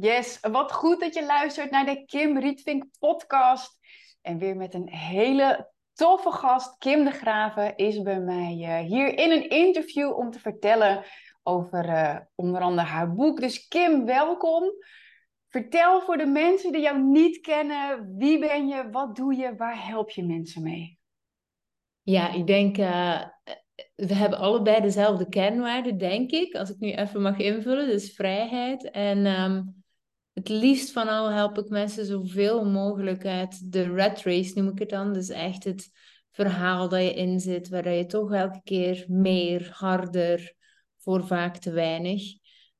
Yes, wat goed dat je luistert naar de Kim Rietvink podcast. En weer met een hele toffe gast. Kim de Graven is bij mij uh, hier in een interview om te vertellen over uh, onder andere haar boek. Dus Kim, welkom. Vertel voor de mensen die jou niet kennen, wie ben je, wat doe je, waar help je mensen mee? Ja, ik denk, uh, we hebben allebei dezelfde kernwaarden, denk ik, als ik nu even mag invullen, dus vrijheid. En um, het liefst van al help ik mensen zoveel mogelijk uit de rat race, noem ik het dan. Dus echt het verhaal dat je in zit, waar je toch elke keer meer, harder, voor vaak te weinig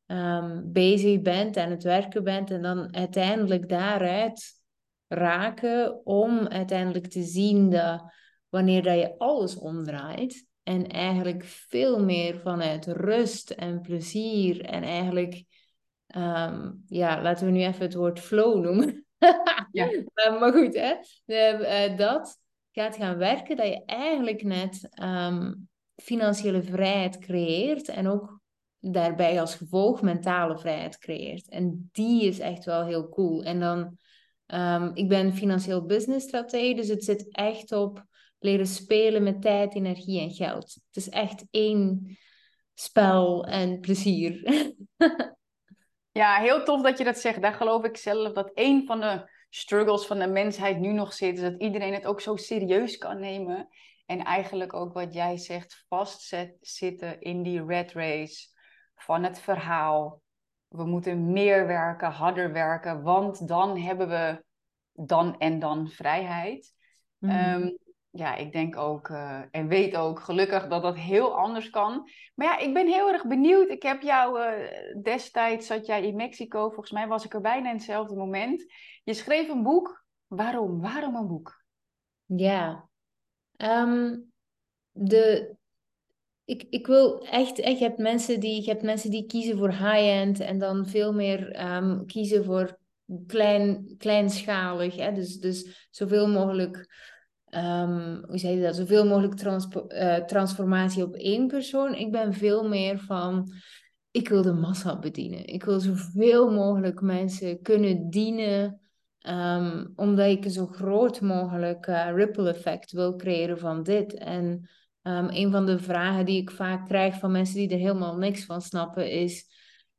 um, bezig bent en het werken bent. En dan uiteindelijk daaruit raken om uiteindelijk te zien dat wanneer dat je alles omdraait en eigenlijk veel meer vanuit rust en plezier en eigenlijk Um, ja, laten we nu even het woord flow noemen. ja. uh, maar goed, hè? Uh, dat gaat gaan werken, dat je eigenlijk net um, financiële vrijheid creëert en ook daarbij als gevolg mentale vrijheid creëert. En die is echt wel heel cool. En dan, um, ik ben financieel business stratege, dus het zit echt op leren spelen met tijd, energie en geld. Het is echt één spel en plezier. Ja, heel tof dat je dat zegt. Daar geloof ik zelf dat een van de struggles van de mensheid nu nog zit. Is dat iedereen het ook zo serieus kan nemen. En eigenlijk ook wat jij zegt, vastzitten in die red race van het verhaal. We moeten meer werken, harder werken, want dan hebben we dan en dan vrijheid. Mm ja, ik denk ook uh, en weet ook gelukkig dat dat heel anders kan. Maar ja, ik ben heel erg benieuwd. Ik heb jou uh, destijds, zat jij in Mexico, volgens mij was ik er bijna in hetzelfde moment. Je schreef een boek. Waarom? Waarom een boek? Ja, um, de, ik, ik wil echt, echt je, hebt mensen die, je hebt mensen die kiezen voor high-end en dan veel meer um, kiezen voor klein, kleinschalig. Hè? Dus, dus zoveel mogelijk um, hoe zei je dat, zoveel mogelijk uh, transformatie op één persoon. Ik ben veel meer van, ik wil de massa bedienen. Ik wil zoveel mogelijk mensen kunnen dienen, um, omdat ik een zo groot mogelijk uh, ripple effect wil creëren van dit. En um, een van de vragen die ik vaak krijg van mensen die er helemaal niks van snappen is,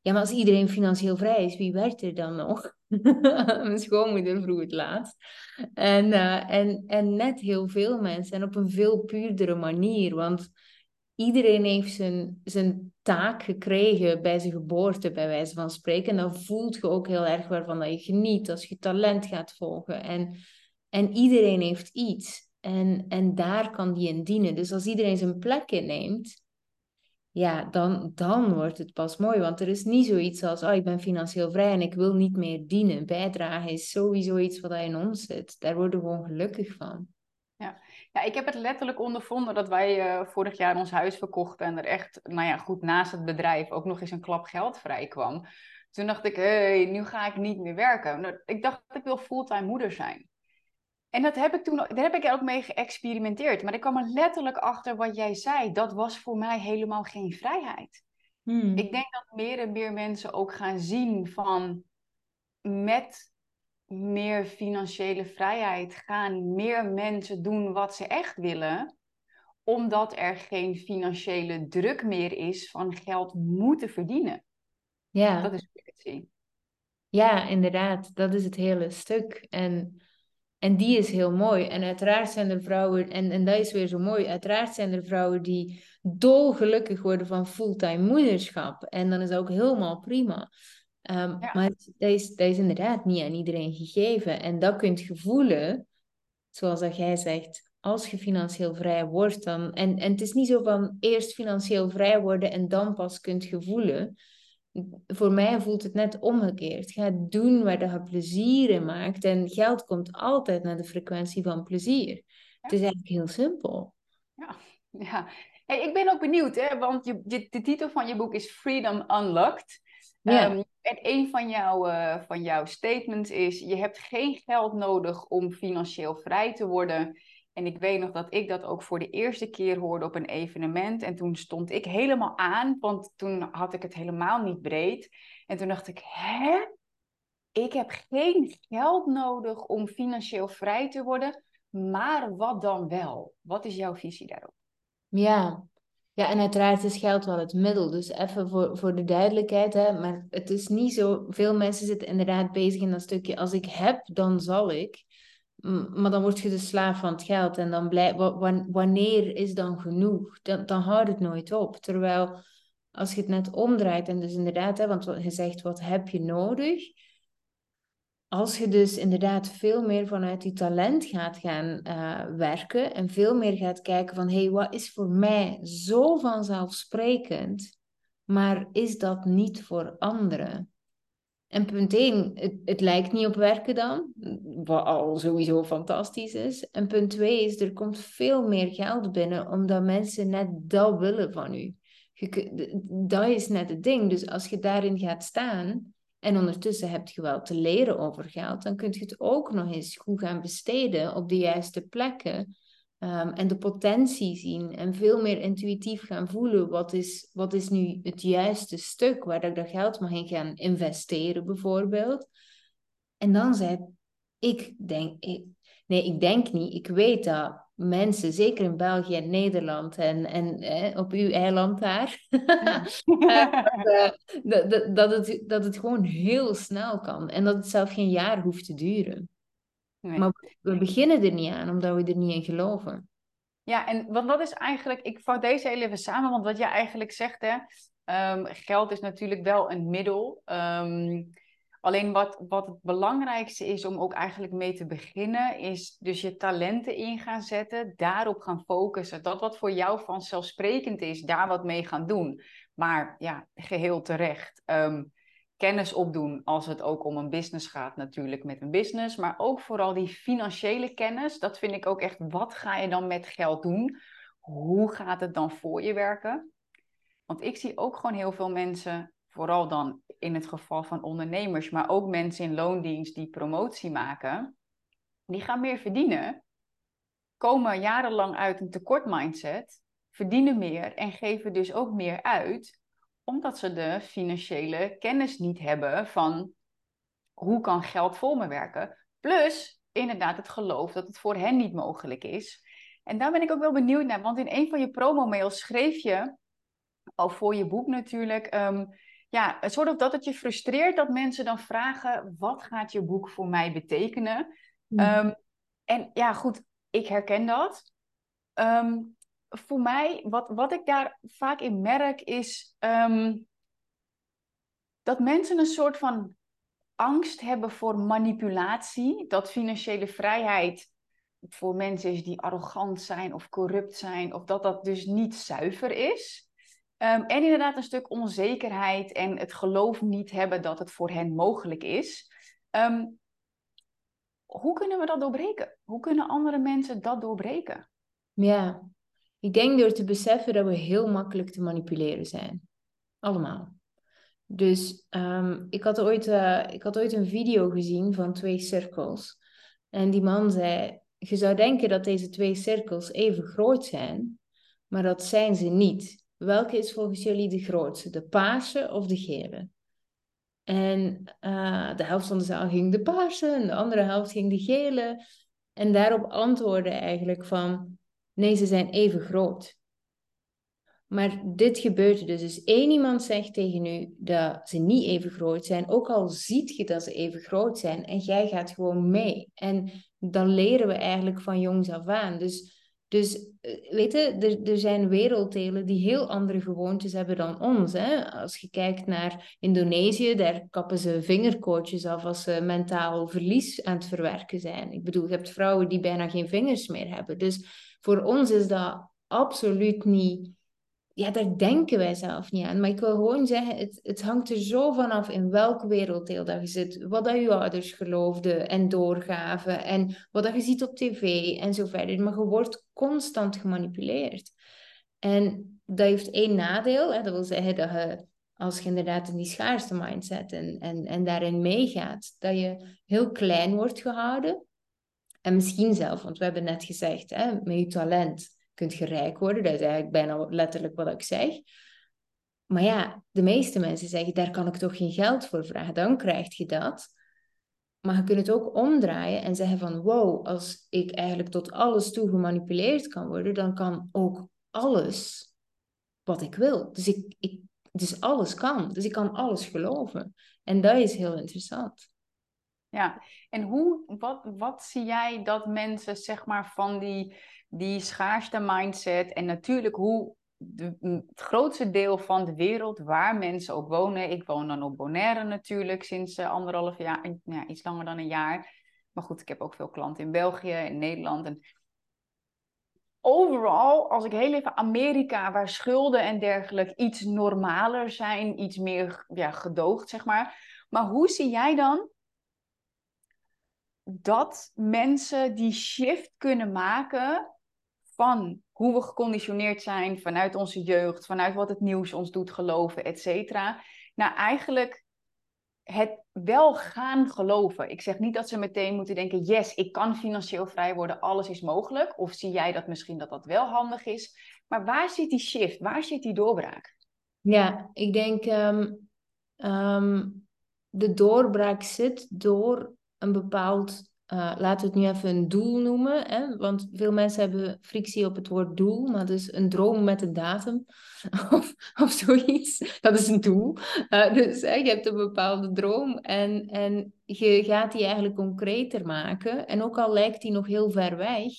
ja, maar als iedereen financieel vrij is, wie werkt er dan nog? Mijn schoonmoeder vroeg het laatst. En, uh, en, en net heel veel mensen. En op een veel puurdere manier. Want iedereen heeft zijn, zijn taak gekregen bij zijn geboorte, bij wijze van spreken. En dan voelt je ook heel erg waarvan dat je geniet als je talent gaat volgen. En, en iedereen heeft iets. En, en daar kan die in dienen. Dus als iedereen zijn plek inneemt, ja, dan, dan wordt het pas mooi. Want er is niet zoiets als, oh, ik ben financieel vrij en ik wil niet meer dienen. Bijdragen is sowieso iets wat in ons zit. Daar worden we gewoon gelukkig van. Ja. ja, ik heb het letterlijk ondervonden dat wij uh, vorig jaar ons huis verkochten en er echt, nou ja, goed, naast het bedrijf ook nog eens een klap geld vrij kwam. Toen dacht ik, hé, hey, nu ga ik niet meer werken. Nou, ik dacht, ik wil fulltime moeder zijn. En dat heb ik toen, daar heb ik ook mee geëxperimenteerd. Maar ik kwam er letterlijk achter wat jij zei. Dat was voor mij helemaal geen vrijheid. Hmm. Ik denk dat meer en meer mensen ook gaan zien van met meer financiële vrijheid gaan meer mensen doen wat ze echt willen, omdat er geen financiële druk meer is van geld moeten verdienen. Ja. Dat is hoe ik het zie. Ja, inderdaad. Dat is het hele stuk. En en die is heel mooi. En uiteraard zijn er vrouwen, en, en dat is weer zo mooi, uiteraard zijn er vrouwen die dolgelukkig worden van fulltime moederschap. En dan is dat ook helemaal prima. Um, Maar dat is, dat is inderdaad niet aan iedereen gegeven. En dat kunt je voelen, zoals dat jij zegt, als je financieel vrij wordt. Dan, en, en het is niet zo van eerst financieel vrij worden en dan pas kunt je voelen voor mij voelt het net omgekeerd. Ga doen waar je plezier in maakt. En geld komt altijd naar de frequentie van plezier. Het is eigenlijk heel simpel. Ja, ja. Hey, ik ben ook benieuwd, hè, want je, de titel van je boek is Freedom Unlocked. Ja. Um, en een van, jou, uh, van jouw statements is: je hebt geen geld nodig om financieel vrij te worden. En ik weet nog dat ik dat ook voor de eerste keer hoorde op een evenement. En toen stond ik helemaal aan, want toen had ik het helemaal niet breed. En toen dacht ik, hè? ik heb geen geld nodig om financieel vrij te worden, maar wat dan wel? Wat is jouw visie daarop? Ja, ja, en uiteraard is geld wel het middel. Dus even voor, voor de duidelijkheid, hè, maar het is niet zo. Veel mensen zitten inderdaad bezig in dat stukje. Als ik heb, dan zal ik. Maar dan word je de slaaf van het geld. En dan blijf, wanneer is dan genoeg? Dan, dan houdt het nooit op. Terwijl als je het net omdraait, en dus inderdaad, hè, want je zegt wat heb je nodig? als je dus inderdaad veel meer vanuit je talent gaat gaan uh, werken en veel meer gaat kijken van hé, hey, wat is voor mij zo vanzelfsprekend, maar is dat niet voor anderen? En punt 1, het, het, lijkt niet op werken dan, wat al sowieso fantastisch is. En punt 2 is, er komt veel meer geld binnen omdat mensen net dat willen van u. Je, dat is net het ding. Dus als je daarin gaat staan, en ondertussen heb je wel te leren over geld, dan kun je het ook nog eens goed gaan besteden op de juiste plekken. Um, en de potentie zien en veel meer intuïtief gaan voelen. Wat is, wat is nu het juiste stuk waar ik dat geld mag in gaan investeren, bijvoorbeeld. En dan zei ik, denk, ik, nee, ik denk niet, ik weet dat mensen, zeker in België en Nederland en, en eh, op uw eiland daar, eh, dat, dat, dat, het, dat het gewoon heel snel kan en dat het zelf geen jaar hoeft te duren. Nee. Maar we beginnen er niet aan omdat we er niet in geloven. Ja, en want dat is eigenlijk, ik vat deze heel even samen, want wat jij eigenlijk zegt, hè, um, geld is natuurlijk wel een middel. Um, Alleen wat, wat het belangrijkste is om ook eigenlijk mee te beginnen, is dus je talenten in gaan zetten, daarop gaan focussen. Dat wat voor jou vanzelfsprekend is, daar wat mee gaan doen. Maar ja, geheel terecht. Um, kennis opdoen als het ook om een business gaat, natuurlijk met een business. Maar ook vooral die financiële kennis, dat vind ik ook echt, wat ga je dan met geld doen? Hoe gaat het dan voor je werken? Want ik zie ook gewoon heel veel mensen vooral dan in het geval van ondernemers, maar ook mensen in loondienst die promotie maken, die gaan meer verdienen, komen jarenlang uit een tekort mindset, verdienen meer en geven dus ook meer uit, omdat ze de financiële kennis niet hebben van hoe kan geld voor me werken. Plus inderdaad het geloof dat het voor hen niet mogelijk is. En daar ben ik ook wel benieuwd naar, want in een van je promo-mails schreef je, al voor je boek natuurlijk, ehm, ja, het soort of dat het je frustreert dat mensen dan vragen: wat gaat je boek voor mij betekenen? Hmm. Ehm, en ja, goed, ik herken dat. Ehm, voor mij, wat, wat ik daar vaak in merk, is ehm, dat mensen een soort van angst hebben voor manipulatie. Dat financiële vrijheid voor mensen is die arrogant zijn of corrupt zijn, of dat dat dus niet zuiver is. Ehm, en inderdaad een stuk onzekerheid en het geloof niet hebben dat het voor hen mogelijk is. Ehm, hoe kunnen we dat doorbreken? Hoe kunnen andere mensen dat doorbreken? Ja, ik denk door te beseffen dat we heel makkelijk te manipuleren zijn. Allemaal. Dus um, ik, had ooit, uh, ik had ooit een video gezien van twee cirkels. En die man zei: Je zou denken dat deze twee cirkels even groot zijn, maar dat zijn ze niet. Welke is volgens jullie de grootste? De paarse of de gele? En uh, de helft van de zaal ging de paarse en de andere helft ging de gele. En daarop antwoordde eigenlijk van, nee, ze zijn even groot. Maar dit gebeurt dus. Dus één iemand zegt tegen u dat ze niet even groot zijn, ook al ziet je dat ze even groot zijn en jij gaat gewoon mee. En dan leren we eigenlijk van jongs af aan. Dus dus eh, weet je, er, er zijn werelddelen die heel andere gewoontes hebben dan ons. Hè? Als je kijkt naar Indonesië, daar kappen ze vingerkootjes af als ze mentaal verlies aan het verwerken zijn. Ik bedoel, je hebt vrouwen die bijna geen vingers meer hebben. Dus voor ons is dat absoluut niet ja, daar denken wij zelf niet aan. Maar ik wil gewoon zeggen, het, het hangt er zo vanaf in welk werelddeel dat je zit. Wat dat je ouders geloofden en doorgaven. En wat dat je ziet op tv en zo verder. Maar je wordt constant gemanipuleerd. En dat heeft één nadeel. Hè? Dat wil zeggen dat je, als je inderdaad in die schaarste mindset en, en, en daarin meegaat, dat je heel klein wordt gehouden. En misschien zelf, want we hebben net gezegd, hè, met je talent kunt je rijk worden. Dat is eigenlijk bijna letterlijk wat ik zeg. Maar ja, de meeste mensen zeggen, daar kan ik toch geen geld voor vragen. Dan krijg je dat. maar je kunt het ook omdraaien en zeggen van wow, als ik eigenlijk tot alles toe gemanipuleerd kan worden, dan kan ook alles wat ik wil. Dus, ik, ik, dus alles kan. Dus ik kan alles geloven. En dat is heel interessant. Ja, en hoe, wat, wat zie jij dat mensen zeg maar van die, die schaarste mindset en natuurlijk hoe de, het grootste deel van de wereld waar mensen ook wonen. Ik woon dan op Bonaire natuurlijk sinds uh, anderhalf jaar, ja, iets langer dan een jaar. Maar goed, ik heb ook veel klanten in België en Nederland. En overal, als ik heel even Amerika, waar schulden en dergelijke iets normaler zijn, iets meer ja, gedoogd, zeg maar. Maar hoe zie jij dan dat mensen die shift kunnen maken van hoe we geconditioneerd zijn vanuit onze jeugd, vanuit wat het nieuws ons doet geloven, et cetera. Nou, eigenlijk het wel gaan geloven. Ik zeg niet dat ze meteen moeten denken: yes, ik kan financieel vrij worden, alles is mogelijk. Of zie jij dat misschien dat dat wel handig is? Maar waar zit die shift? Waar zit die doorbraak? Ja, ik denk um, de doorbraak zit door een bepaald uh, laten we het nu even een doel noemen. Hè? Want veel mensen hebben frictie op het woord doel, maar dus een droom met een datum of, of zoiets. Dat is een doel. Uh, dus je hebt een bepaalde droom en, en je gaat die eigenlijk concreter maken. En ook al lijkt die nog heel ver weg,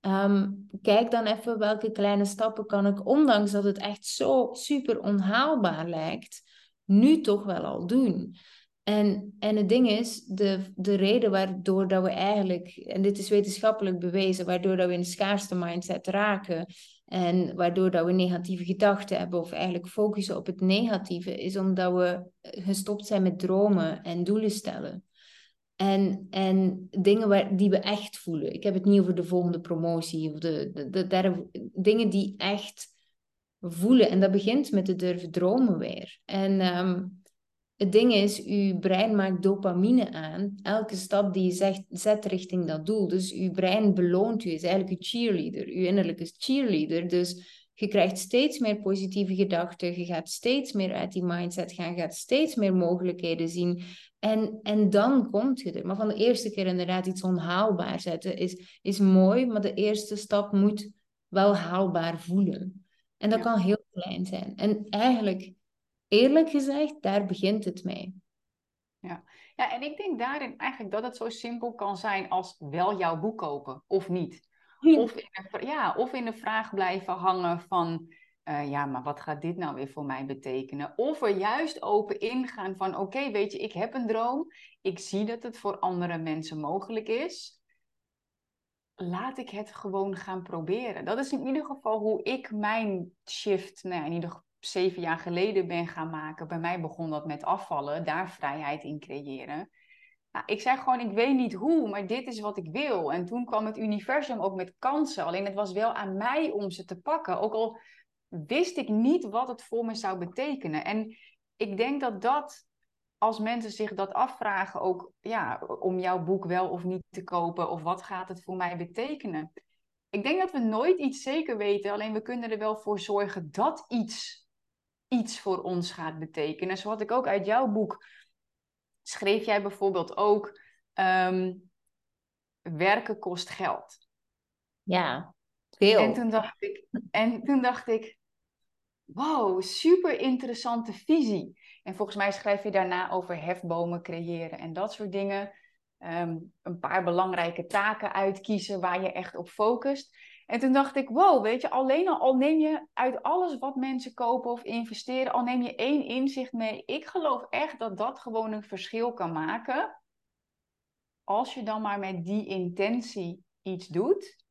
um, kijk dan even welke kleine stappen kan ik, ondanks dat het echt zo super onhaalbaar lijkt, nu toch wel al doen. En, en het ding is, de, de reden waardoor dat we eigenlijk, en dit is wetenschappelijk bewezen, waardoor dat we in de schaarste mindset raken en waardoor dat we negatieve gedachten hebben of eigenlijk focussen op het negatieve, is omdat we gestopt zijn met dromen en doelen stellen. En, en dingen waar, die we echt voelen. Ik heb het niet over de volgende promotie of de, de, de dingen die echt voelen. En dat begint met te durven dromen weer. En um, het ding is, uw brein maakt dopamine aan. Elke stap die je zegt, zet richting dat doel. Dus uw brein beloont u, is eigenlijk uw cheerleader. Uw innerlijke cheerleader. Dus je krijgt steeds meer positieve gedachten. Je gaat steeds meer uit die mindset gaan. Je gaat steeds meer mogelijkheden zien. En, en dan komt je er. Maar van de eerste keer inderdaad iets onhaalbaar zetten is, is mooi. Maar de eerste stap moet wel haalbaar voelen. En dat kan heel klein zijn. En eigenlijk eerlijk gezegd, daar begint het mee. Ja. ja, en ik denk daarin eigenlijk dat het zo simpel kan zijn als wel jouw boek kopen of niet. Of, in de, ja, of in de vraag blijven hangen van, uh, ja, maar wat gaat dit nou weer voor mij betekenen? Of er juist open ingaan van, oké, weet je, ik heb een droom. Ik zie dat het voor andere mensen mogelijk is. Laat ik het gewoon gaan proberen. Dat is in ieder geval hoe ik mijn shift, nou ja, in ieder geval zeven jaar geleden ben gaan maken. Bij mij begon dat met afvallen, daar vrijheid in creëren. Nou, ik zei gewoon, ik weet niet hoe, maar dit is wat ik wil. En toen kwam het universum ook met kansen. Alleen het was wel aan mij om ze te pakken. Ook al wist ik niet wat het voor me zou betekenen. En ik denk dat dat, als mensen zich dat afvragen, ook ja, om jouw boek wel of niet te kopen, of wat gaat het voor mij betekenen. Ik denk dat we nooit iets zeker weten, alleen we kunnen er wel voor zorgen dat iets iets voor ons gaat betekenen. Zo had ik ook uit jouw boek, schreef jij bijvoorbeeld ook, ehm, werken kost geld. Ja, veel. En toen dacht ik, en toen dacht ik wow, super interessante visie. En volgens mij schrijf je daarna over hefbomen creëren en dat soort dingen. Ehm, een paar belangrijke taken uitkiezen waar je echt op focust. En toen dacht ik, wow, weet je, alleen al, neem je uit alles wat mensen kopen of investeren, al neem je één inzicht mee. Ik geloof echt dat dat gewoon een verschil kan maken. Als je dan maar met die intentie iets doet.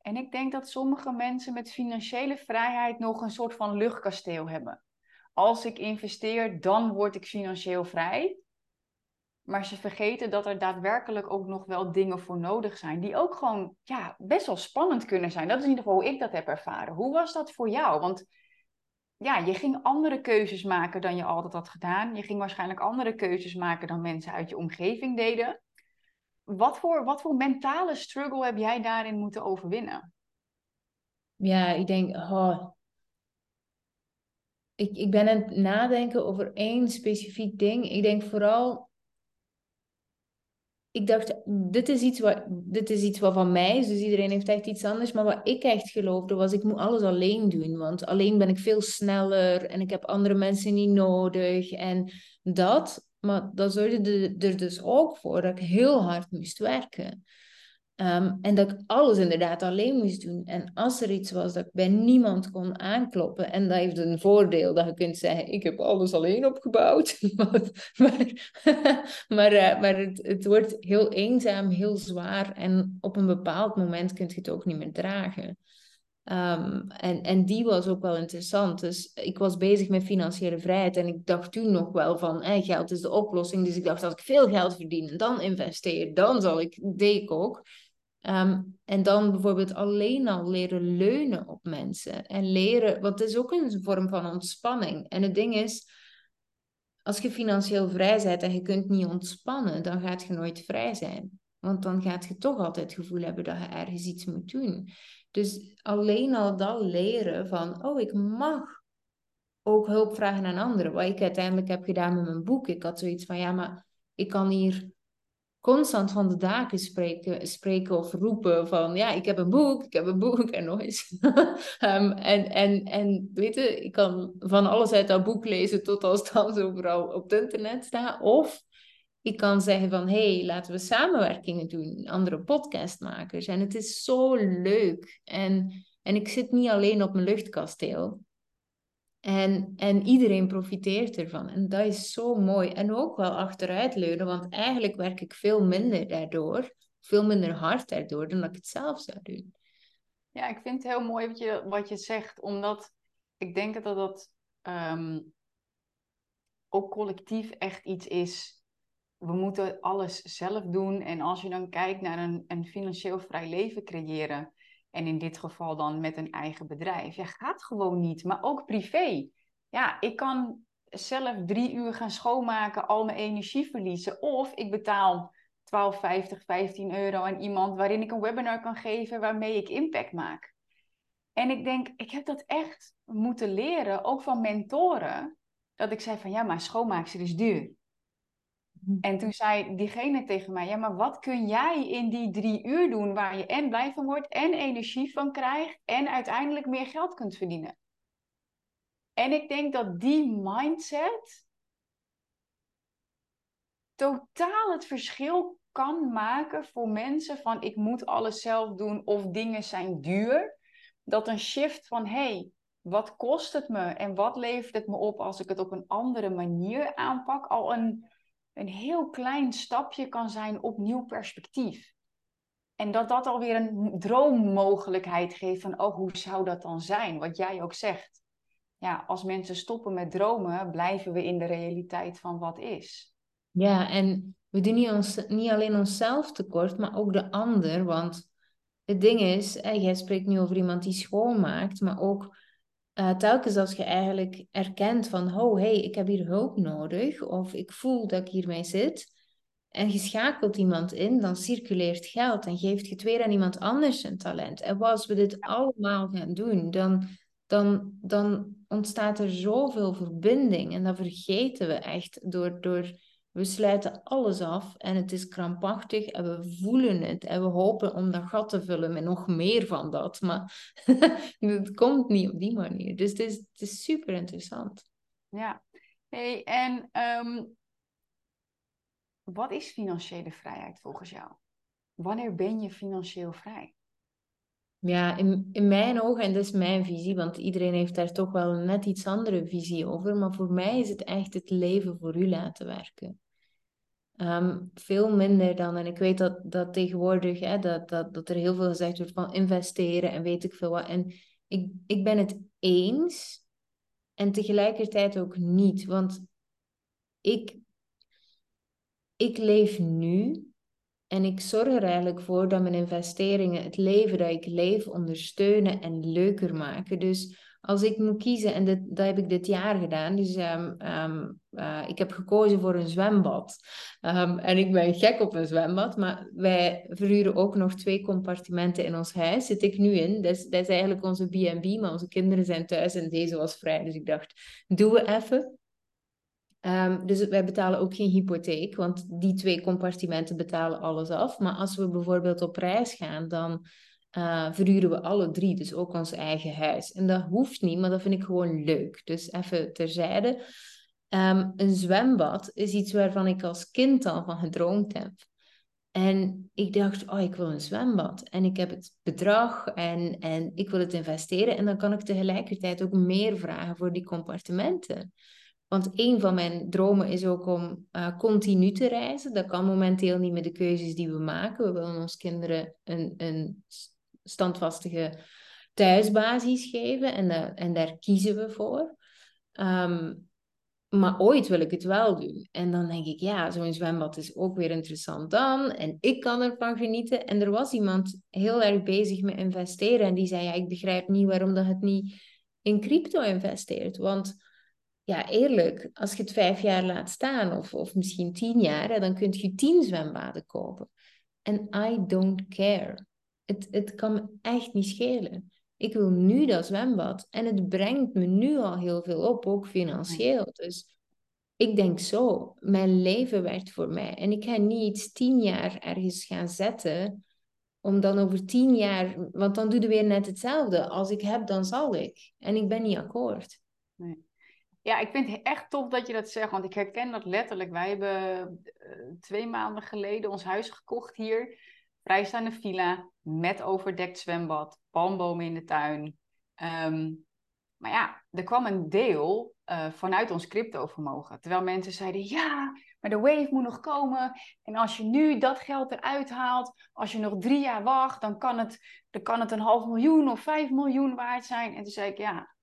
En ik denk dat sommige mensen met financiële vrijheid nog een soort van luchtkasteel hebben. Als ik investeer, dan word ik financieel vrij. Maar ze vergeten dat er daadwerkelijk ook nog wel dingen voor nodig zijn. Die ook gewoon ja, best wel spannend kunnen zijn. Dat is in ieder geval hoe ik dat heb ervaren. Hoe was dat voor jou? Want ja, je ging andere keuzes maken dan je altijd had gedaan. Je ging waarschijnlijk andere keuzes maken dan mensen uit je omgeving deden. Wat voor, wat voor mentale struggle heb jij daarin moeten overwinnen? Ja, ik denk, oh, ik, ik ben aan het nadenken over één specifiek ding. Ik denk vooral ik dacht, dit is, iets wat, dit is iets wat van mij is, dus iedereen heeft echt iets anders. Maar wat ik echt geloofde was, ik moet alles alleen doen. Want alleen ben ik veel sneller en ik heb andere mensen niet nodig. En dat, maar dat zorgde er dus ook voor dat ik heel hard moest werken. Ehm, en dat ik alles inderdaad alleen moest doen. En als er iets was dat ik bij niemand kon aankloppen. En dat heeft een voordeel dat je kunt zeggen: Ik heb alles alleen opgebouwd. maar maar, uh, maar het, het wordt heel eenzaam, heel zwaar. En op een bepaald moment kun je het ook niet meer dragen. Um, en, en die was ook wel interessant. Dus ik was bezig met financiële vrijheid en ik dacht toen nog wel van eh, geld is de oplossing. Dus ik dacht als ik veel geld verdien en dan investeer, dan zal ik, deed ik ook. Ehm, en dan bijvoorbeeld alleen al leren leunen op mensen. En leren, wat is ook een vorm van ontspanning. En het ding is, als je financieel vrij bent en je kunt niet ontspannen, dan gaat je nooit vrij zijn. Want dan gaat je toch altijd het gevoel hebben dat je ergens iets moet doen. Dus alleen al dat leren van, oh, ik mag ook hulp vragen aan anderen. Wat ik uiteindelijk heb gedaan met mijn boek. Ik had zoiets van, ja, maar ik kan hier constant van de daken spreken, spreken of roepen van ja, ik heb een boek, ik heb een boek en nog um, en, en, en weet je, ik kan van alles uit dat boek lezen tot als dan overal op het internet staat. Of ik kan zeggen van hé, hey, laten we samenwerkingen doen, andere podcastmakers. En het is zo leuk. En, en ik zit niet alleen op mijn luchtkasteel. En, en iedereen profiteert ervan. En dat is zo mooi. En ook wel achteruit leunen, want eigenlijk werk ik veel minder daardoor, veel minder hard daardoor, dan dat ik het zelf zou doen. Ja, ik vind het heel mooi wat je, wat je zegt, omdat ik denk dat dat ehm, ook collectief echt iets is. We moeten alles zelf doen. En als je dan kijkt naar een, een financieel vrij leven creëren, en in dit geval dan met een eigen bedrijf. Ja, gaat gewoon niet. Maar ook privé. Ja, ik kan zelf drie uur gaan schoonmaken, al mijn energie verliezen. Of ik betaal 12,50, 15 euro aan iemand waarin ik een webinar kan geven waarmee ik impact maak. En ik denk, ik heb dat echt moeten leren, ook van mentoren. Dat ik zei van ja, maar schoonmaakster is duur. Mhm. En toen zei diegene tegen mij, ja, maar wat kun jij in die drie uur doen waar je en blij van wordt en energie van krijgt en uiteindelijk meer geld kunt verdienen? En ik denk dat die mindset totaal het verschil kan maken voor mensen van ik moet alles zelf doen of dingen zijn duur. Dat een shift van hey, wat kost het me en wat levert het me op als ik het op een andere manier aanpak, al een een heel klein stapje kan zijn op nieuw perspectief. En dat dat alweer een droommogelijkheid geeft van, oh, hoe zou dat dan zijn? Wat jij ook zegt. Ja, als mensen stoppen met dromen, blijven we in de realiteit van wat is. Ja, en we doen niet, ons, niet alleen onszelf tekort, maar ook de ander. Want het ding is, jij spreekt nu over iemand die schoonmaakt, maar ook uh, telkens als je eigenlijk erkent van, oh hey, ik heb hier hulp nodig, of ik voel dat ik hiermee zit, en je schakelt iemand in, dan circuleert geld en geeft je het weer aan iemand anders een talent. En als we dit allemaal gaan doen, dan, dan, dan ontstaat er zoveel verbinding en dat vergeten we echt door, door we sluiten alles af en het is krampachtig en we voelen het en we hopen om dat gat te vullen met nog meer van dat. Maar het komt niet op die manier. Dus het is, het is super interessant. Ja, hey, en ehm, wat is financiële vrijheid volgens jou? Wanneer ben je financieel vrij? Ja, in, in mijn ogen, en dat is mijn visie, want iedereen heeft daar toch wel een net iets andere visie over, maar voor mij is het echt het leven voor u laten werken. Ehm, veel minder dan, en ik weet dat, dat tegenwoordig, hè, dat, dat, dat er heel veel gezegd wordt van investeren en weet ik veel wat. En ik, ik ben het eens en tegelijkertijd ook niet, want ik, ik leef nu en ik zorg er eigenlijk voor dat mijn investeringen het leven dat ik leef ondersteunen en leuker maken. Dus als ik moet kiezen, en dat, heb ik dit jaar gedaan, dus um, um, uh, ik heb gekozen voor een zwembad. Um, en ik ben gek op een zwembad, maar wij verhuren ook nog twee compartimenten in ons huis. Zit ik nu in. Dat is, dat is eigenlijk onze B&B, maar onze kinderen zijn thuis en deze was vrij. Dus ik dacht, doen we even. Ehm, dus wij betalen ook geen hypotheek, want die twee compartimenten betalen alles af. Maar als we bijvoorbeeld op reis gaan, dan uh, verhuren we alle drie, dus ook ons eigen huis. En dat hoeft niet, maar dat vind ik gewoon leuk. Dus even terzijde. Um, een zwembad is iets waarvan ik als kind al van gedroomd heb. En ik dacht, oh, ik wil een zwembad. En ik heb het bedrag en, en ik wil het investeren. En dan kan ik tegelijkertijd ook meer vragen voor die compartimenten. Want een van mijn dromen is ook om uh, continu te reizen. Dat kan momenteel niet met de keuzes die we maken. We willen ons kinderen een, een standvastige thuisbasis geven en, en daar kiezen we voor. Um, maar ooit wil ik het wel doen. En dan denk ik, ja, zo'n zwembad is ook weer interessant dan. En ik kan ervan genieten. En er was iemand heel erg bezig met investeren. En die zei, ja, ik begrijp niet waarom dat het niet in crypto investeert. Want ja, eerlijk, als je het vijf jaar laat staan, of, of misschien tien jaar, dan kun je tien zwembaden kopen. En I don't care. Het, het kan me echt niet schelen. Ik wil nu dat zwembad. En het brengt me nu al heel veel op, ook financieel. Dus ik denk zo, mijn leven werkt voor mij. En ik ga niet tien jaar ergens gaan zetten, om dan over tien jaar, want dan doe je weer net hetzelfde. Als ik heb, dan zal ik. En ik ben niet akkoord. Ja, ik vind het echt tof dat je dat zegt, want ik herken dat letterlijk. Wij hebben uh, twee maanden geleden ons huis gekocht hier vrijstaande villa met overdekt zwembad, palmbomen in de tuin. Ehm, maar ja, er kwam een deel uh, vanuit ons cryptovermogen. Terwijl mensen zeiden, ja, maar de wave moet nog komen. En als je nu dat geld eruit haalt, als je nog drie jaar wacht, dan kan het, dan kan het een half miljoen of vijf miljoen waard zijn. En toen zei ik, ja,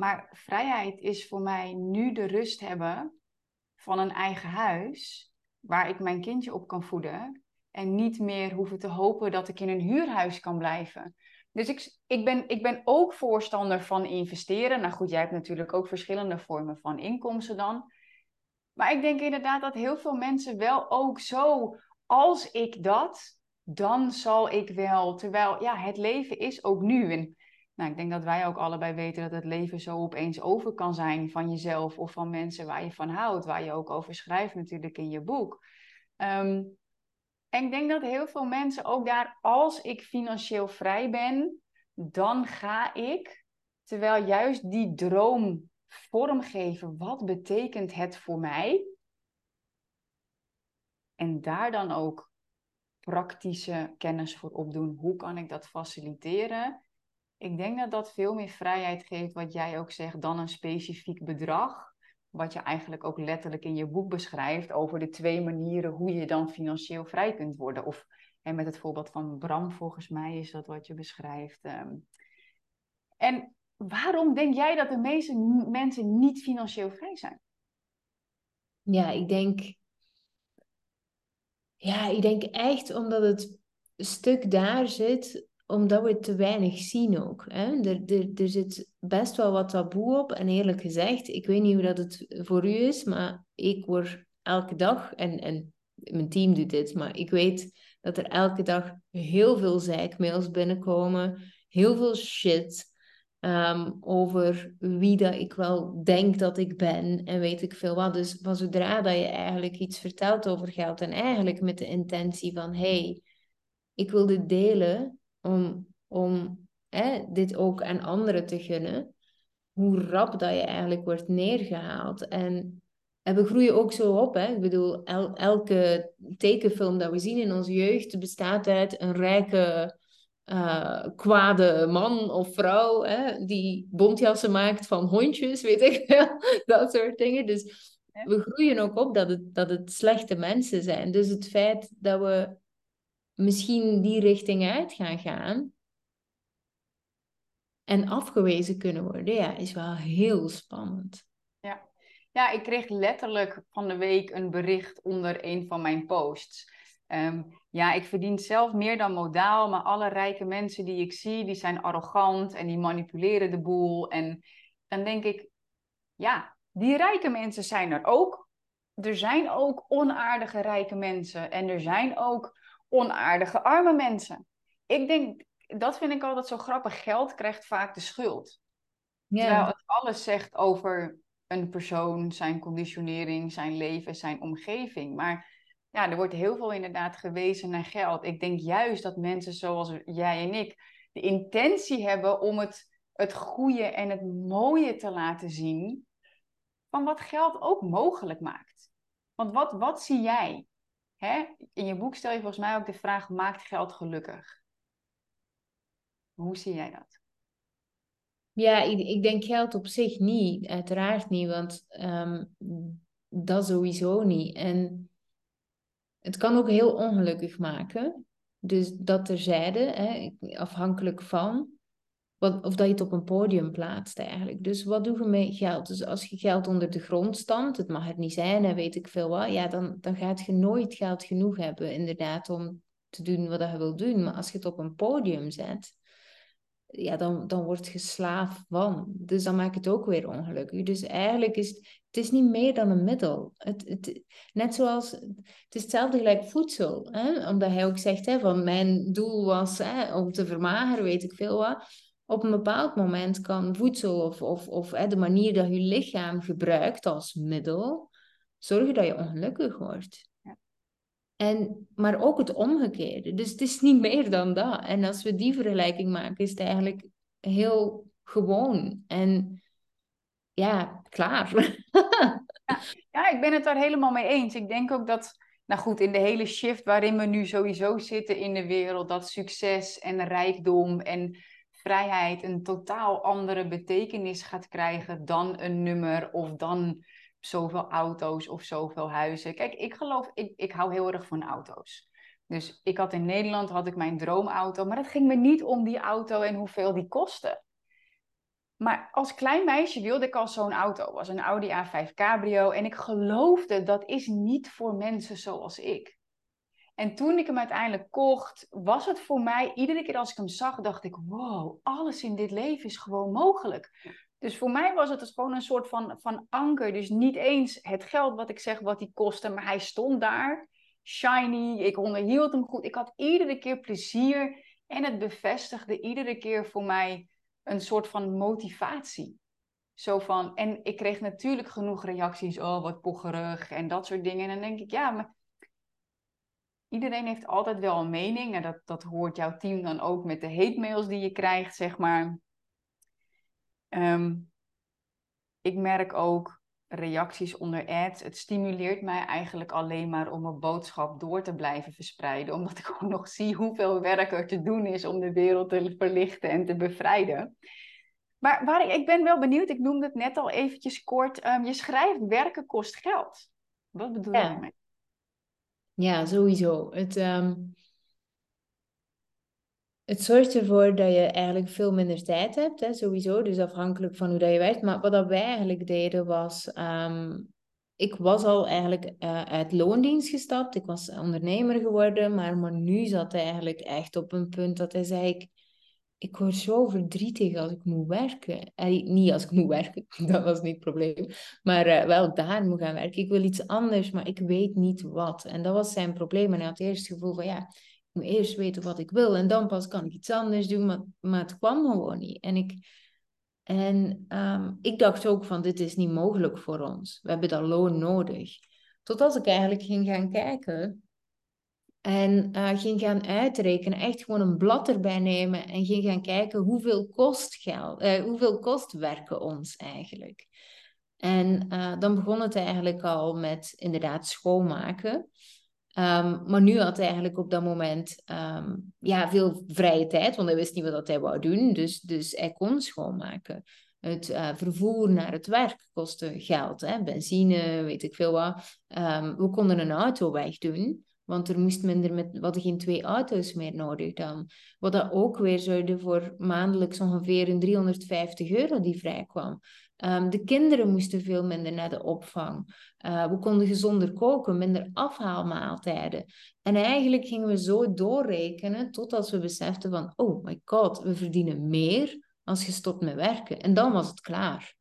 maar vrijheid is voor mij nu de rust hebben van een eigen huis, waar ik mijn kindje op kan voeden. En niet meer hoeven te hopen dat ik in een huurhuis kan blijven. Dus ik, ik, ben, ik ben ook voorstander van investeren. Nou goed, jij hebt natuurlijk ook verschillende vormen van inkomsten dan. Maar ik denk inderdaad dat heel veel mensen wel ook zo, als ik dat, dan zal ik wel. Terwijl, ja, het leven is ook nu. En nou, ik denk dat wij ook allebei weten dat het leven zo opeens over kan zijn van jezelf of van mensen waar je van houdt, waar je ook over schrijft natuurlijk in je boek. Um, en ik denk dat heel veel mensen ook daar, als ik financieel vrij ben, dan ga ik, terwijl juist die droom vormgeven, wat betekent het voor mij? En daar dan ook praktische kennis voor opdoen. Hoe kan ik dat faciliteren? Ik denk dat dat veel meer vrijheid geeft, wat jij ook zegt, dan een specifiek bedrag wat je eigenlijk ook letterlijk in je boek beschrijft over de twee manieren hoe je dan financieel vrij kunt worden. Of en met het voorbeeld van Bram, volgens mij is dat wat je beschrijft. Ehm. En waarom denk jij dat de meeste mensen niet financieel vrij zijn? Ja, ik denk. Ja, ik denk echt omdat het stuk daar zit omdat we te weinig zien ook. Hè? Er, er, er zit best wel wat taboe op. En eerlijk gezegd, ik weet niet hoe dat het voor u is, maar ik word elke dag, en, en mijn team doet dit, maar ik weet dat er elke dag heel veel zeikmails binnenkomen, heel veel shit um, over wie dat ik wel denk dat ik ben en weet ik veel wat. Dus van zodra dat je eigenlijk iets vertelt over geld en eigenlijk met de intentie van, hey, ik wil dit delen, om, om hè, dit ook aan anderen te gunnen, hoe rap dat je eigenlijk wordt neergehaald. En, en we groeien ook zo op. Hè? Ik bedoel, elke tekenfilm dat we zien in onze jeugd bestaat uit een rijke, uh, kwade man of vrouw hè? die bontjassen maakt van hondjes, weet ik wel. dat soort dingen. Dus we groeien ook op dat het, dat het slechte mensen zijn. Dus het feit dat we misschien die richting uit gaan gaan en afgewezen kunnen worden, ja, is wel heel spannend. Ja. ja, ik kreeg letterlijk van de week een bericht onder een van mijn posts. Ehm, ja, ik verdien zelf meer dan modaal, maar alle rijke mensen die ik zie, die zijn arrogant en die manipuleren de boel. En dan denk ik, ja, die rijke mensen zijn er ook. Er zijn ook onaardige rijke mensen en er zijn ook onaardige arme mensen. Ik denk, dat vind ik altijd zo grappig. Geld krijgt vaak de schuld. Ja. Terwijl het alles zegt over een persoon, zijn conditionering, zijn leven, zijn omgeving. Maar ja, er wordt heel veel inderdaad gewezen naar geld. Ik denk juist dat mensen zoals jij en ik de intentie hebben om het, het goede en het mooie te laten zien van wat geld ook mogelijk maakt. Want wat, wat zie jij? Hè? In je boek stel je volgens mij ook de vraag: maakt geld gelukkig? Hoe zie jij dat? Ja, ik, ik denk geld op zich niet, uiteraard niet, want um, dat sowieso niet. En het kan ook heel ongelukkig maken. Dus dat terzijde, hè, afhankelijk van of dat je het op een podium plaatst eigenlijk. Dus wat doen we met geld? Dus als je geld onder de grond stampt, het mag het niet zijn en weet ik veel wat, ja, dan, dan gaat je nooit geld genoeg hebben inderdaad om te doen wat je wil doen. Maar als je het op een podium zet, ja, dan, dan word je slaaf van. Dus dan maakt het ook weer ongelukkig. Dus eigenlijk is het is niet meer dan een middel. Het, het, net zoals, het is hetzelfde gelijk voedsel. Hè? Omdat hij ook zegt, hè, van mijn doel was hè, om te vermageren, weet ik veel wat. Op een bepaald moment kan voedsel of, of, of hè, de manier dat je lichaam gebruikt als middel, zorgen dat je ongelukkig wordt. En, maar ook het omgekeerde. Dus het is niet meer dan dat. En als we die vergelijking maken, is het eigenlijk heel gewoon. En ja, klaar. ja, ja, ik ben het daar helemaal mee eens. Ik denk ook dat, nou goed, in de hele shift waarin we nu sowieso zitten in de wereld, dat succes en rijkdom en vrijheid een totaal andere betekenis gaat krijgen dan een nummer of dan zoveel auto's of zoveel huizen. Kijk, ik geloof, ik, ik hou heel erg van auto's. Dus ik had in Nederland had ik mijn droomauto, maar het ging me niet om die auto en hoeveel die kostte. Maar als klein meisje wilde ik al zo'n auto. was een Audi A5 Cabrio. En ik geloofde dat is niet voor mensen zoals ik. En toen ik hem uiteindelijk kocht, was het voor mij, iedere keer als ik hem zag, dacht ik: wow, alles in dit leven is gewoon mogelijk. Dus voor mij was het dus gewoon een soort van, van anker. Dus niet eens het geld wat ik zeg wat die kostte, maar hij stond daar, shiny. Ik onderhield hem goed. Ik had iedere keer plezier en het bevestigde iedere keer voor mij een soort van motivatie. Zo van, en ik kreeg natuurlijk genoeg reacties, oh wat pocherig en dat soort dingen. En dan denk ik, ja, maar iedereen heeft altijd wel een mening. En dat, dat hoort jouw team dan ook met de hate mails die je krijgt, zeg maar. Ehm, ik merk ook reacties onder ads. Het stimuleert mij eigenlijk alleen maar om een boodschap door te blijven verspreiden. Omdat ik gewoon nog zie hoeveel werk er te doen is om de wereld te verlichten en te bevrijden. Maar waar ik, ik ben wel benieuwd, ik noemde het net al eventjes kort. Um, je schrijft werken kost geld. Wat bedoel je daarmee? Ja, sowieso. Het, um, het zorgt ervoor dat je eigenlijk veel minder tijd hebt, hè, sowieso. Dus afhankelijk van hoe dat je werkt. Maar wat dat wij eigenlijk deden was... Um, ik was al eigenlijk uh, uit loondienst gestapt. Ik was ondernemer geworden. Maar, maar nu zat hij eigenlijk echt op een punt dat hij zei... Ik, ik word zo verdrietig als ik moet werken. En niet als ik moet werken, dat was niet het probleem. Maar uh, wel daar moet gaan werken. Ik wil iets anders, maar ik weet niet wat. En dat was zijn probleem. En hij had eerst het gevoel van ja, ik moet eerst weten wat ik wil. En dan pas kan ik iets anders doen. Maar, maar het kwam gewoon niet. En ik, en um, ik dacht ook van dit is niet mogelijk voor ons. We hebben dat loon nodig. Totdat ik eigenlijk ging gaan kijken en uh, ging gaan uitrekenen, echt gewoon een blad erbij nemen en ging gaan kijken hoeveel kost, geld, uh, hoeveel kost werken ons eigenlijk. En uh, dan begon het eigenlijk al met inderdaad schoonmaken. Um, maar nu had hij eigenlijk op dat moment um, ja, veel vrije tijd, want hij wist niet wat hij wou doen. Dus, dus hij kon schoonmaken. Het vervoer naar het werk kostte geld, hè? benzine, weet ik veel wat. Um, we konden een auto wegdoen. Want er moest minder met, we hadden geen twee auto's meer nodig dan. Wat dat ook weer zorgde voor maandelijks ongeveer een 350 euro die vrijkwam. Um, de kinderen moesten veel minder naar de opvang. Uh, we konden gezonder koken, minder afhaalmaaltijden. En eigenlijk gingen we zo doorrekenen totdat we beseften van... Oh my god, we verdienen meer als je stopt met werken. En dan was het klaar.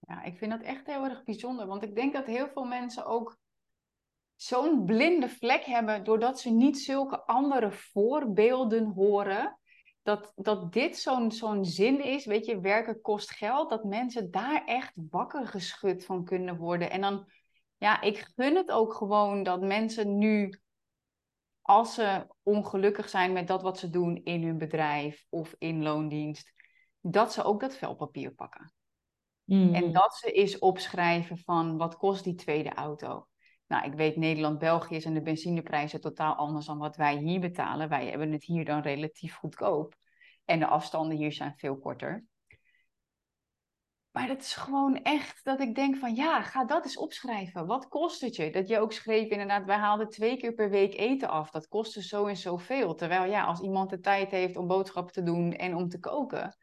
Ja, ik vind dat echt heel erg bijzonder. Want ik denk dat heel veel mensen ook zo'n blinde vlek hebben doordat ze niet zulke andere voorbeelden horen dat, dat dit zo'n zo'n zin is, weet je, werken kost geld, dat mensen daar echt wakker geschud van kunnen worden. En dan, ja, ik gun het ook gewoon dat mensen nu, als ze ongelukkig zijn met dat wat ze doen in hun bedrijf of in loondienst, dat ze ook dat velpapier pakken. En Mm. dat ze eens opschrijven van wat kost die tweede auto. Nou, ik weet Nederland-België zijn de benzineprijzen totaal anders dan wat wij hier betalen. Wij hebben het hier dan relatief goedkoop. En de afstanden hier zijn veel korter. Maar dat is gewoon echt dat ik denk van ja, ga dat eens opschrijven. Wat kost het je? Dat je ook schreef inderdaad, wij haalden twee keer per week eten af. Dat kostte zo en zoveel. Terwijl ja, als iemand de tijd heeft om boodschappen te doen en om te koken.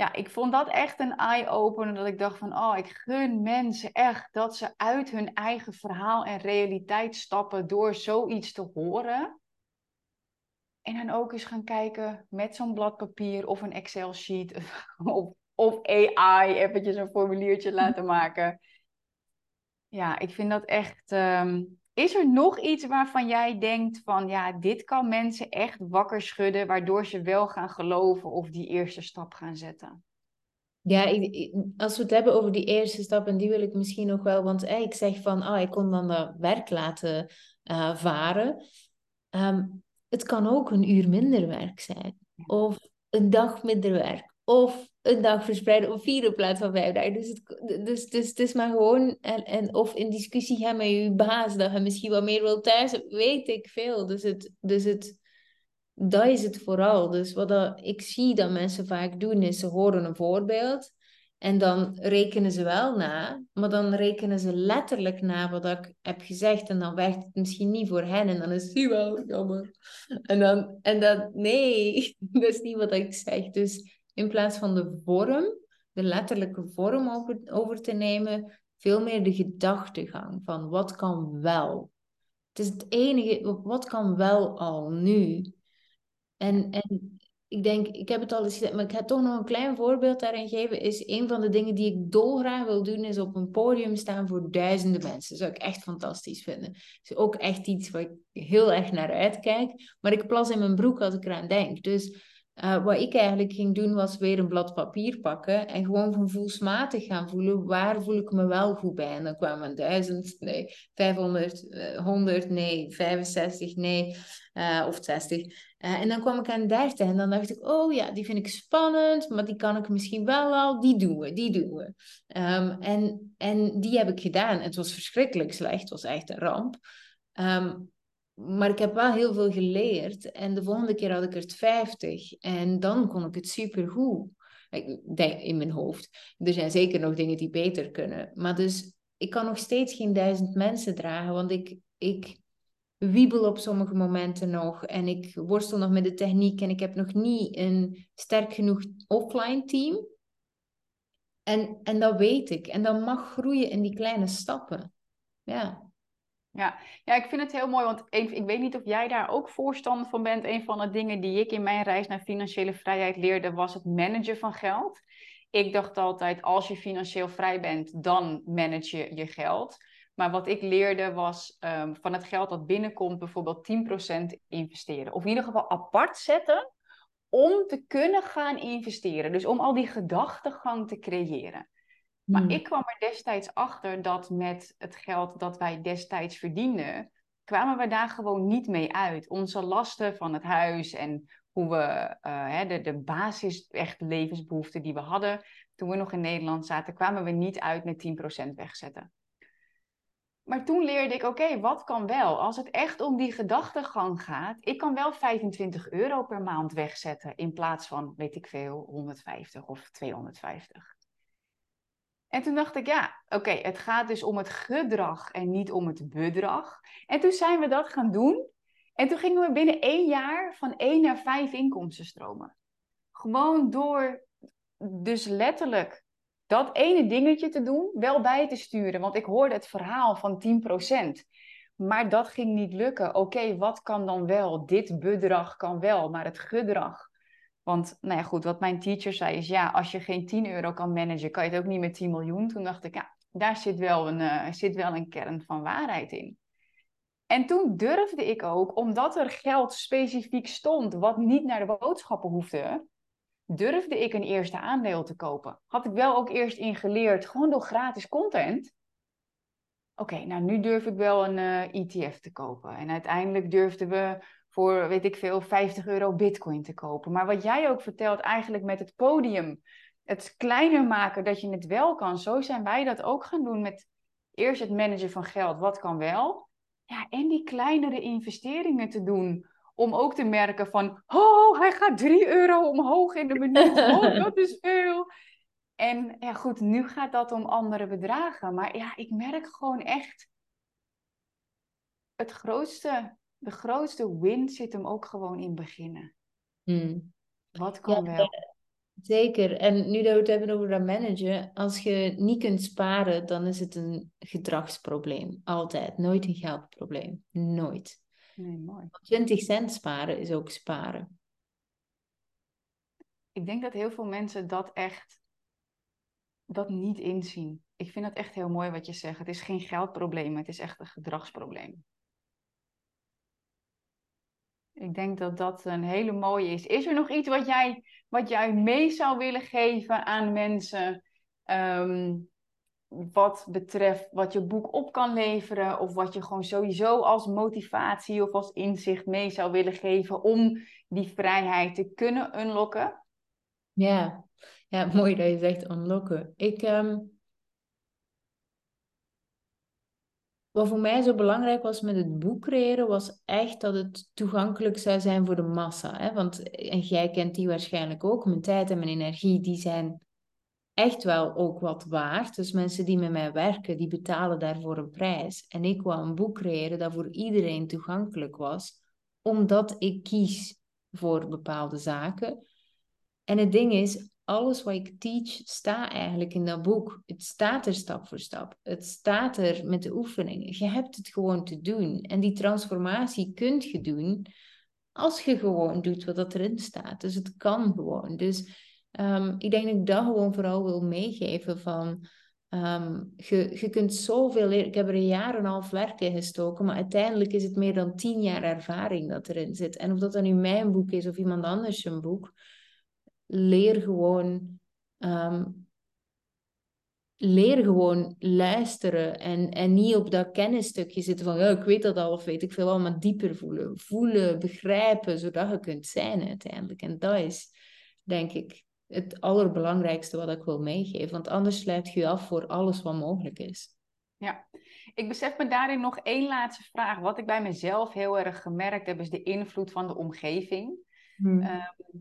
Ja, ik vond dat echt een eye-opener. Dat ik dacht van, oh, ik gun mensen echt dat ze uit hun eigen verhaal en realiteit stappen door zoiets te horen. En dan ook eens gaan kijken met zo'n blad papier of een Excel-sheet of, of AI eventjes een formuliertje laten maken. Ja, ik vind dat echt... ehm, Is er nog iets waarvan jij denkt van, ja, dit kan mensen echt wakker schudden, waardoor ze wel gaan geloven of die eerste stap gaan zetten? Ja, ik- als we het hebben over die eerste stap, en die wil ik misschien nog wel, want eh, ik zeg van, ah, ik kon dan dat werk laten eh, varen. Ehm, het kan ook een uur minder werk zijn, of een dag minder werk, of een dag verspreiden op vier in plaats van vijf dagen. Dus het, dus, dus is maar gewoon, en, en of in discussie gaan met je baas, dat je misschien wat meer wil thuis, weet ik veel. Dus het, dus het, dat is het vooral. Dus wat dat, ik zie dat mensen vaak doen, is ze horen een voorbeeld en dan rekenen ze wel na, maar dan rekenen ze letterlijk na wat ik heb gezegd en dan werkt het misschien niet voor hen en dan is het wel jammer. En dan, en dan, nee, dat is niet wat ik zeg. Dus in plaats van de vorm, de letterlijke vorm over, over te nemen, veel meer de gedachtegang van wat kan wel. Het is het enige, wat kan wel al nu? En, en ik denk, ik heb het al eens gezegd, maar ik ga toch nog een klein voorbeeld daarin geven. Is een van de dingen die ik dolgraag wil doen, is op een podium staan voor duizenden mensen. Dat zou ik echt fantastisch vinden. Dat is ook echt iets waar ik heel erg naar uitkijk. Maar ik plas in mijn broek als ik eraan denk. Dus uh, wat ik eigenlijk ging doen, was weer een blad papier pakken en gewoon van voelsmatig gaan voelen, waar voel ik me wel goed bij? En dan kwamen 1000, nee, 500, uh, 100, nee, 65, nee, uh, of 60. Uh, en dan kwam ik aan 30 en dan dacht ik, oh ja, die vind ik spannend, maar die kan ik misschien wel al, die doen we, die doen we. Um, en, en die heb ik gedaan. Het was verschrikkelijk slecht, het was echt een ramp. Um, maar ik heb wel heel veel geleerd. En de volgende keer had ik er 50. En dan kon ik het supergoed. In mijn hoofd. Er zijn zeker nog dingen die beter kunnen. Maar dus, ik kan nog steeds geen duizend mensen dragen. Want ik, ik wiebel op sommige momenten nog. En ik worstel nog met de techniek. En ik heb nog niet een sterk genoeg offline team. En, en dat weet ik. En dat mag groeien in die kleine stappen. Ja. Ja. ja, ik vind het heel mooi, want ik weet niet of jij daar ook voorstander van bent. Een van de dingen die ik in mijn reis naar financiële vrijheid leerde, was het managen van geld. Ik dacht altijd, als je financieel vrij bent, dan manage je je geld. Maar wat ik leerde was um, van het geld dat binnenkomt, bijvoorbeeld 10% investeren. Of in ieder geval apart zetten om te kunnen gaan investeren. Dus om al die gedachtegang te creëren. Maar Hmm. ik kwam er destijds achter dat met het geld dat wij destijds verdienden, kwamen we daar gewoon niet mee uit. Onze lasten van het huis en hoe we uh, de, de basis, echt levensbehoeften die we hadden toen we nog in Nederland zaten, kwamen we niet uit met 10% wegzetten. Maar toen leerde ik, oké, okay, wat kan wel? Als het echt om die gedachtegang gaat, ik kan wel 25 euro per maand wegzetten in plaats van, weet ik veel, 150 of 250. En toen dacht ik, ja, oké, het gaat dus om het gedrag en niet om het bedrag. En toen zijn we dat gaan doen. En toen gingen we binnen één jaar van één naar vijf inkomstenstromen. Gewoon door dus letterlijk dat ene dingetje te doen, wel bij te sturen. Want ik hoorde het verhaal van 10%. Maar dat ging niet lukken. Oké, wat kan dan wel? Dit bedrag kan wel, maar het gedrag. Want, nou ja, goed, wat mijn teacher zei is, ja, als je geen 10 euro kan managen, kan je het ook niet met 10 miljoen. Toen dacht ik, ja, daar zit wel een, uh, zit wel een kern van waarheid in. En toen durfde ik ook, omdat er geld specifiek stond, wat niet naar de boodschappen hoefde, durfde ik een eerste aandeel te kopen. Had ik wel ook eerst ingeleerd, gewoon door gratis content. Oké, nou nu durf ik wel een ETF eh, e te kopen. En uiteindelijk durfden we voor, weet ik veel, 50 euro bitcoin te kopen. Maar wat jij ook vertelt eigenlijk met het podium, het kleiner maken dat je het wel kan. Zo zijn wij dat ook gaan doen met eerst het managen van geld. Wat kan wel? Ja, en die kleinere investeringen te doen. Om ook te merken van, oh, hij gaat 3 euro omhoog in de minuut. Oh, dat is veel. En ja, goed, nu gaat dat om andere bedragen. Maar ja, ik merk gewoon echt het grootste, de grootste win zit hem ook gewoon in beginnen. Hmm. Wat kan wel? Zeker. En nu dat we het hebben over dat managen, als je niet kunt sparen, dan is het een gedragsprobleem. Altijd. Nooit een geldprobleem. Nooit. Nee, mooi. 20 cent sparen is ook sparen. Ik denk dat heel veel mensen dat echt dat niet inzien. Ik vind dat echt heel mooi wat je zegt. Het is geen geldprobleem, het is echt een gedragsprobleem. Ik denk dat dat een hele mooie is. Is er nog iets wat jij, wat jij mee zou willen geven aan mensen? Ehm, wat betreft wat je boek op kan leveren, of wat je gewoon sowieso als motivatie of als inzicht mee zou willen geven om die vrijheid te kunnen unlocken? Ja, ja mooi dat je zegt unlocken. Ik, um, wat voor mij zo belangrijk was met het boek creëren, was echt dat het toegankelijk zou zijn voor de massa. Hè? Want, en jij kent die waarschijnlijk ook, mijn tijd en mijn energie, die zijn echt wel ook wat waard. Dus mensen die met mij werken, die betalen daarvoor een prijs. En ik wou een boek creëren dat voor iedereen toegankelijk was, omdat ik kies voor bepaalde zaken. En het ding is, alles wat ik teach staat eigenlijk in dat boek. Het staat er stap voor stap. Het staat er met de oefeningen. Je hebt het gewoon te doen. En die transformatie kunt je doen als je gewoon doet wat erin staat. Dus het kan gewoon. Dus um, ik denk dat ik dat gewoon vooral wil meegeven van... Um, je, je kunt zoveel leren. Ik heb er een jaar en een half werk in gestoken, maar uiteindelijk is het meer dan tien jaar ervaring dat erin zit. En of dat dan nu mijn boek is of iemand anders een boek, leer gewoon, um, leer gewoon luisteren en, en niet op dat kennisstukje zitten van, ja, ik weet dat al of weet ik veel wel, maar dieper voelen. Voelen, begrijpen, zodat je kunt zijn uiteindelijk. En dat is, denk ik, het allerbelangrijkste wat ik wil meegeven. Want anders sluit je je af voor alles wat mogelijk is. Ja, ik besef me daarin nog één laatste vraag. Wat ik bij mezelf heel erg gemerkt heb, is de invloed van de omgeving. Hmm. Ehm,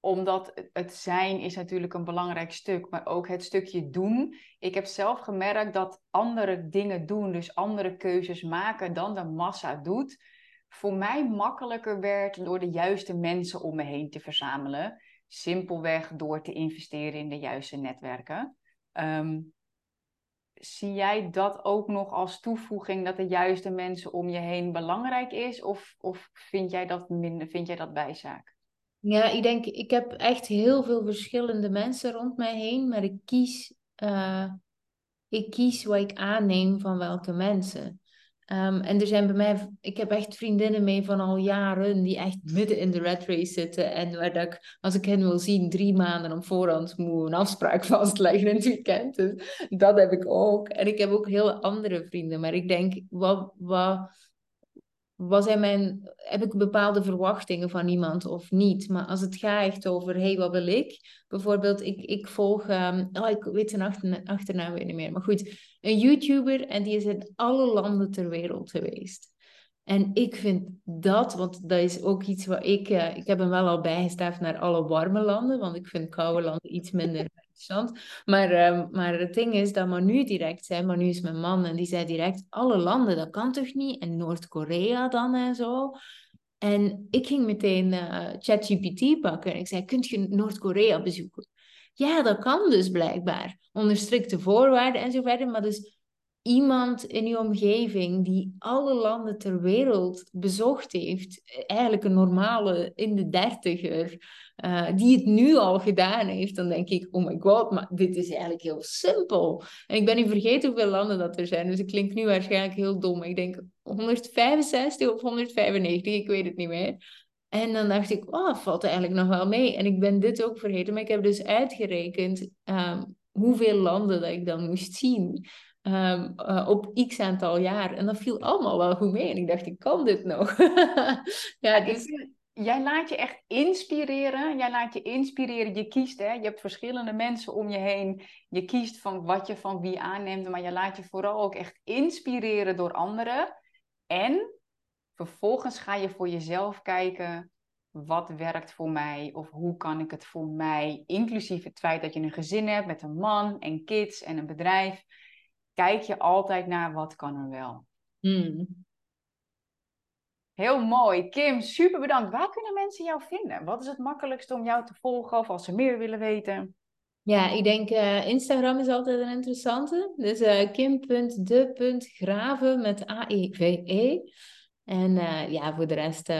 omdat het zijn is natuurlijk een belangrijk stuk, maar ook het stukje doen. Ik heb zelf gemerkt dat andere dingen doen, dus andere keuzes maken dan de massa doet, voor mij makkelijker werd door de juiste mensen om me heen te verzamelen. Simpelweg door te investeren in de juiste netwerken. Ehm, zie jij dat ook nog als toevoeging dat de juiste mensen om je heen belangrijk is? Of, of vind, jij dat minder, vind jij dat bijzaak? Ja, ik denk, ik heb echt heel veel verschillende mensen rond mij heen, maar ik kies, uh, ik kies wat ik aanneem van welke mensen. Um, en er zijn bij mij, ik heb echt vriendinnen mee van al jaren die echt midden in de red race zitten. En waar dat ik, als ik hen wil zien, drie maanden op voorhand moet een afspraak vastleggen in het weekend. Dus dat heb ik ook. En ik heb ook heel andere vrienden. Maar ik denk, wat, wat wat zijn mijn, heb ik bepaalde verwachtingen van iemand of niet? Maar als het gaat echt over, hey, wat wil ik? Bijvoorbeeld, ik, ik volg, um, oh, ik weet zijn achter, achternaam weer niet meer, maar goed, een YouTuber en die is in alle landen ter wereld geweest. En ik vind dat, want dat is ook iets wat ik, uh, ik heb hem wel al bijgestaafd naar alle warme landen, want ik vind koude landen iets minder interessant. Maar, uh, maar het ding is dat Manu direct zei, Manu is mijn man, en die zei direct, alle landen, dat kan toch niet? En Noord-Korea dan en zo. En ik ging meteen uh, ChatGPT pakken en ik zei, kunt je Noord-Korea bezoeken? Ja, dat kan dus blijkbaar, onder strikte voorwaarden en zo verder. Maar dus iemand in je omgeving die alle landen ter wereld bezocht heeft, eigenlijk een normale in de dertiger, uh, die het nu al gedaan heeft, dan denk ik, oh my god, maar dit is eigenlijk heel simpel. En ik ben niet vergeten hoeveel landen dat er zijn, dus het klinkt nu waarschijnlijk heel dom. Ik denk 165 of 195, ik weet het niet meer. En dan dacht ik, oh, valt eigenlijk nog wel mee. En ik ben dit ook vergeten, maar ik heb dus uitgerekend um, hoeveel landen dat ik dan moest zien. Um, uh, op x aantal jaar. En dat viel allemaal wel goed mee. En ik dacht, ik kan dit nog. ja, dus... Jij laat je echt inspireren. Jij laat je inspireren. Je kiest, hè. Je hebt verschillende mensen om je heen. Je kiest van wat je van wie aanneemt. Maar je laat je vooral ook echt inspireren door anderen. En vervolgens ga je voor jezelf kijken. Wat werkt voor mij? Of hoe kan ik het voor mij? Inclusief het feit dat je een gezin hebt met een man en kids en een bedrijf kijk je altijd naar wat kan er wel. Hmm. Heel mooi. Kim, super bedankt. Waar kunnen mensen jou vinden? Wat is het makkelijkste om jou te volgen of als ze meer willen weten? Ja, ik denk uh, Instagram is altijd een interessante. Dus uh, kim.de.graven met A-E-V-E. -E. En uh, ja, voor de rest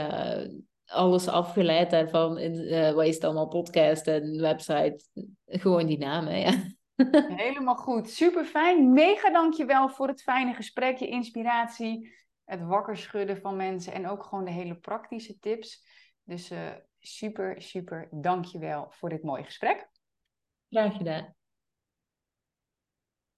alles afgeleid daarvan. In, wat is het allemaal? Podcast en website. Gewoon die namen, ja. Helemaal goed. Super fijn. Mega dankjewel voor het fijne gesprek, je inspiratie, het wakker schudden van mensen en ook gewoon de hele praktische tips. Dus uh, super, super dankjewel voor dit mooie gesprek. Graag gedaan.